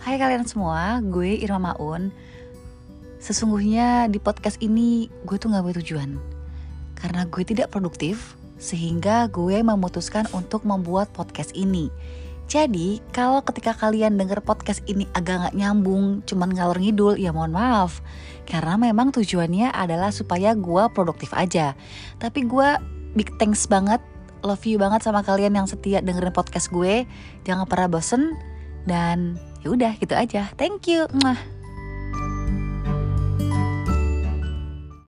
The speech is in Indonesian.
Hai kalian semua, gue Irma Maun. Sesungguhnya di podcast ini gue tuh gak bertujuan Karena gue tidak produktif Sehingga gue memutuskan untuk membuat podcast ini. Jadi kalau ketika kalian denger podcast ini agak gak nyambung Cuman ngalor ngidul ya mohon maaf. Karena memang tujuannya adalah supaya gue produktif aja. Tapi gue big thanks banget Love you banget sama kalian yang setia dengerin podcast gue. Jangan pernah bosen Dan ya udah gitu aja. Thank you. Mwah.